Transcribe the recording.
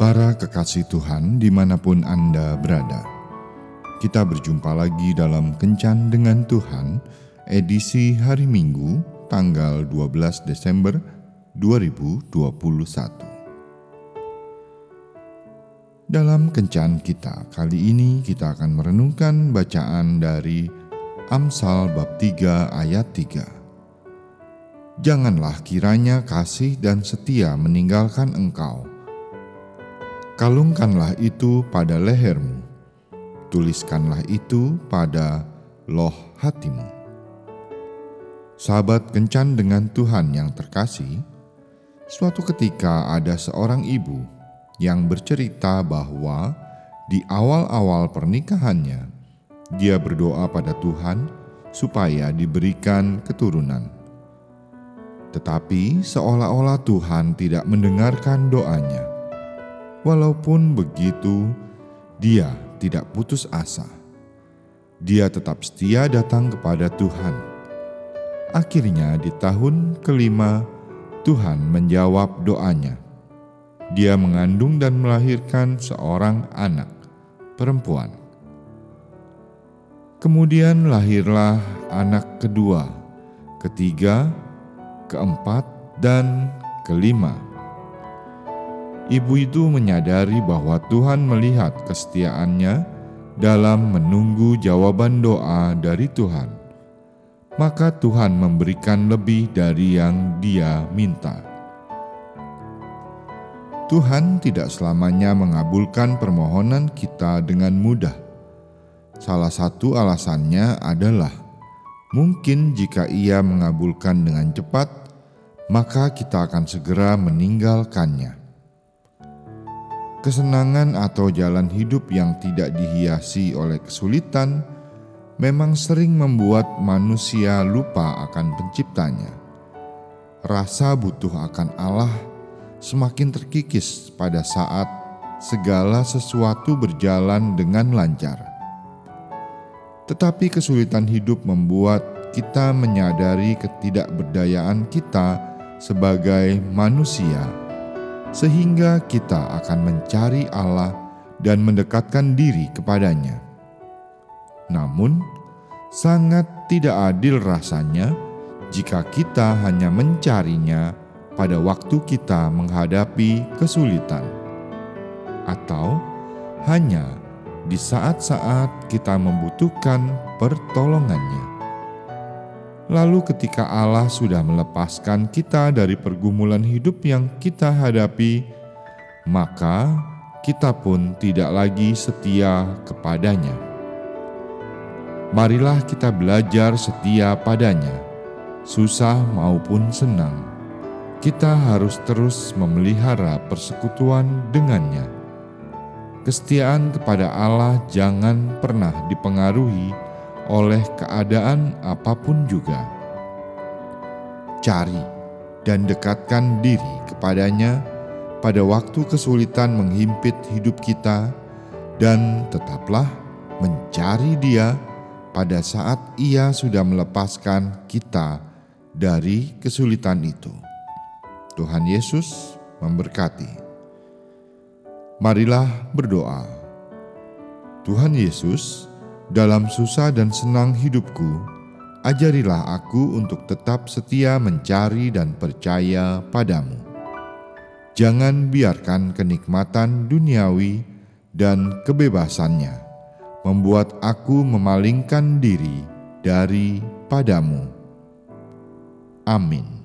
Para kekasih Tuhan di mana pun Anda berada, kita berjumpa lagi dalam Kencan dengan Tuhan, edisi hari Minggu, tanggal 12 Desember 2021. Dalam Kencan kita kali ini kita akan merenungkan bacaan dari Amsal bab 3 ayat 3. Janganlah kiranya kasih dan setia meninggalkan engkau, Kalungkanlah itu pada lehermu, tuliskanlah itu pada loh hatimu. Sahabat kencan dengan Tuhan yang terkasih, suatu ketika ada seorang ibu yang bercerita bahwa di awal-awal pernikahannya, dia berdoa pada Tuhan supaya diberikan keturunan. Tetapi seolah-olah Tuhan tidak mendengarkan doanya Walaupun begitu, dia tidak putus asa. Dia tetap setia datang kepada Tuhan. Akhirnya, di tahun kelima, Tuhan menjawab doanya. Dia mengandung dan melahirkan seorang anak perempuan. Kemudian lahirlah anak kedua, ketiga, keempat, dan kelima Ibu itu menyadari bahwa Tuhan melihat kesetiaannya dalam menunggu jawaban doa dari Tuhan. Maka Tuhan memberikan lebih dari yang dia minta. Tuhan tidak selamanya mengabulkan permohonan kita dengan mudah. Salah satu alasannya adalah mungkin jika Ia mengabulkan dengan cepat, maka kita akan segera meninggalkannya. Kesenangan atau jalan hidup yang tidak dihiasi oleh kesulitan memang sering membuat manusia lupa akan Penciptanya. Rasa butuh akan Allah semakin terkikis pada saat segala sesuatu berjalan dengan lancar. Tetapi kesulitan hidup membuat kita menyadari ketidakberdayaan kita sebagai manusia sehingga kita akan mencari Allah dan mendekatkan diri kepadanya. Namun, sangat tidak adil rasanya jika kita hanya mencarinya pada waktu kita menghadapi kesulitan, atau hanya di saat-saat kita membutuhkan pertolongannya. Lalu, ketika Allah sudah melepaskan kita dari pergumulan hidup yang kita hadapi, maka kita pun tidak lagi setia kepadanya. Marilah kita belajar setia padanya, susah maupun senang. Kita harus terus memelihara persekutuan dengannya. Kesetiaan kepada Allah jangan pernah dipengaruhi oleh keadaan apa pun juga. Cari dan dekatkan diri kepadanya pada waktu kesulitan menghimpit hidup kita, dan tetaplah mencari Dia pada saat Ia sudah melepaskan kita dari kesulitan itu. Tuhan Yesus memberkati. Marilah berdoa. Tuhan Yesus, dalam susah dan senang hidupku, ajarilah aku untuk tetap setia mencari dan percaya padamu. Jangan biarkan kenikmatan duniawi dan kebebasannya membuat aku memalingkan diri dari padamu. Amin.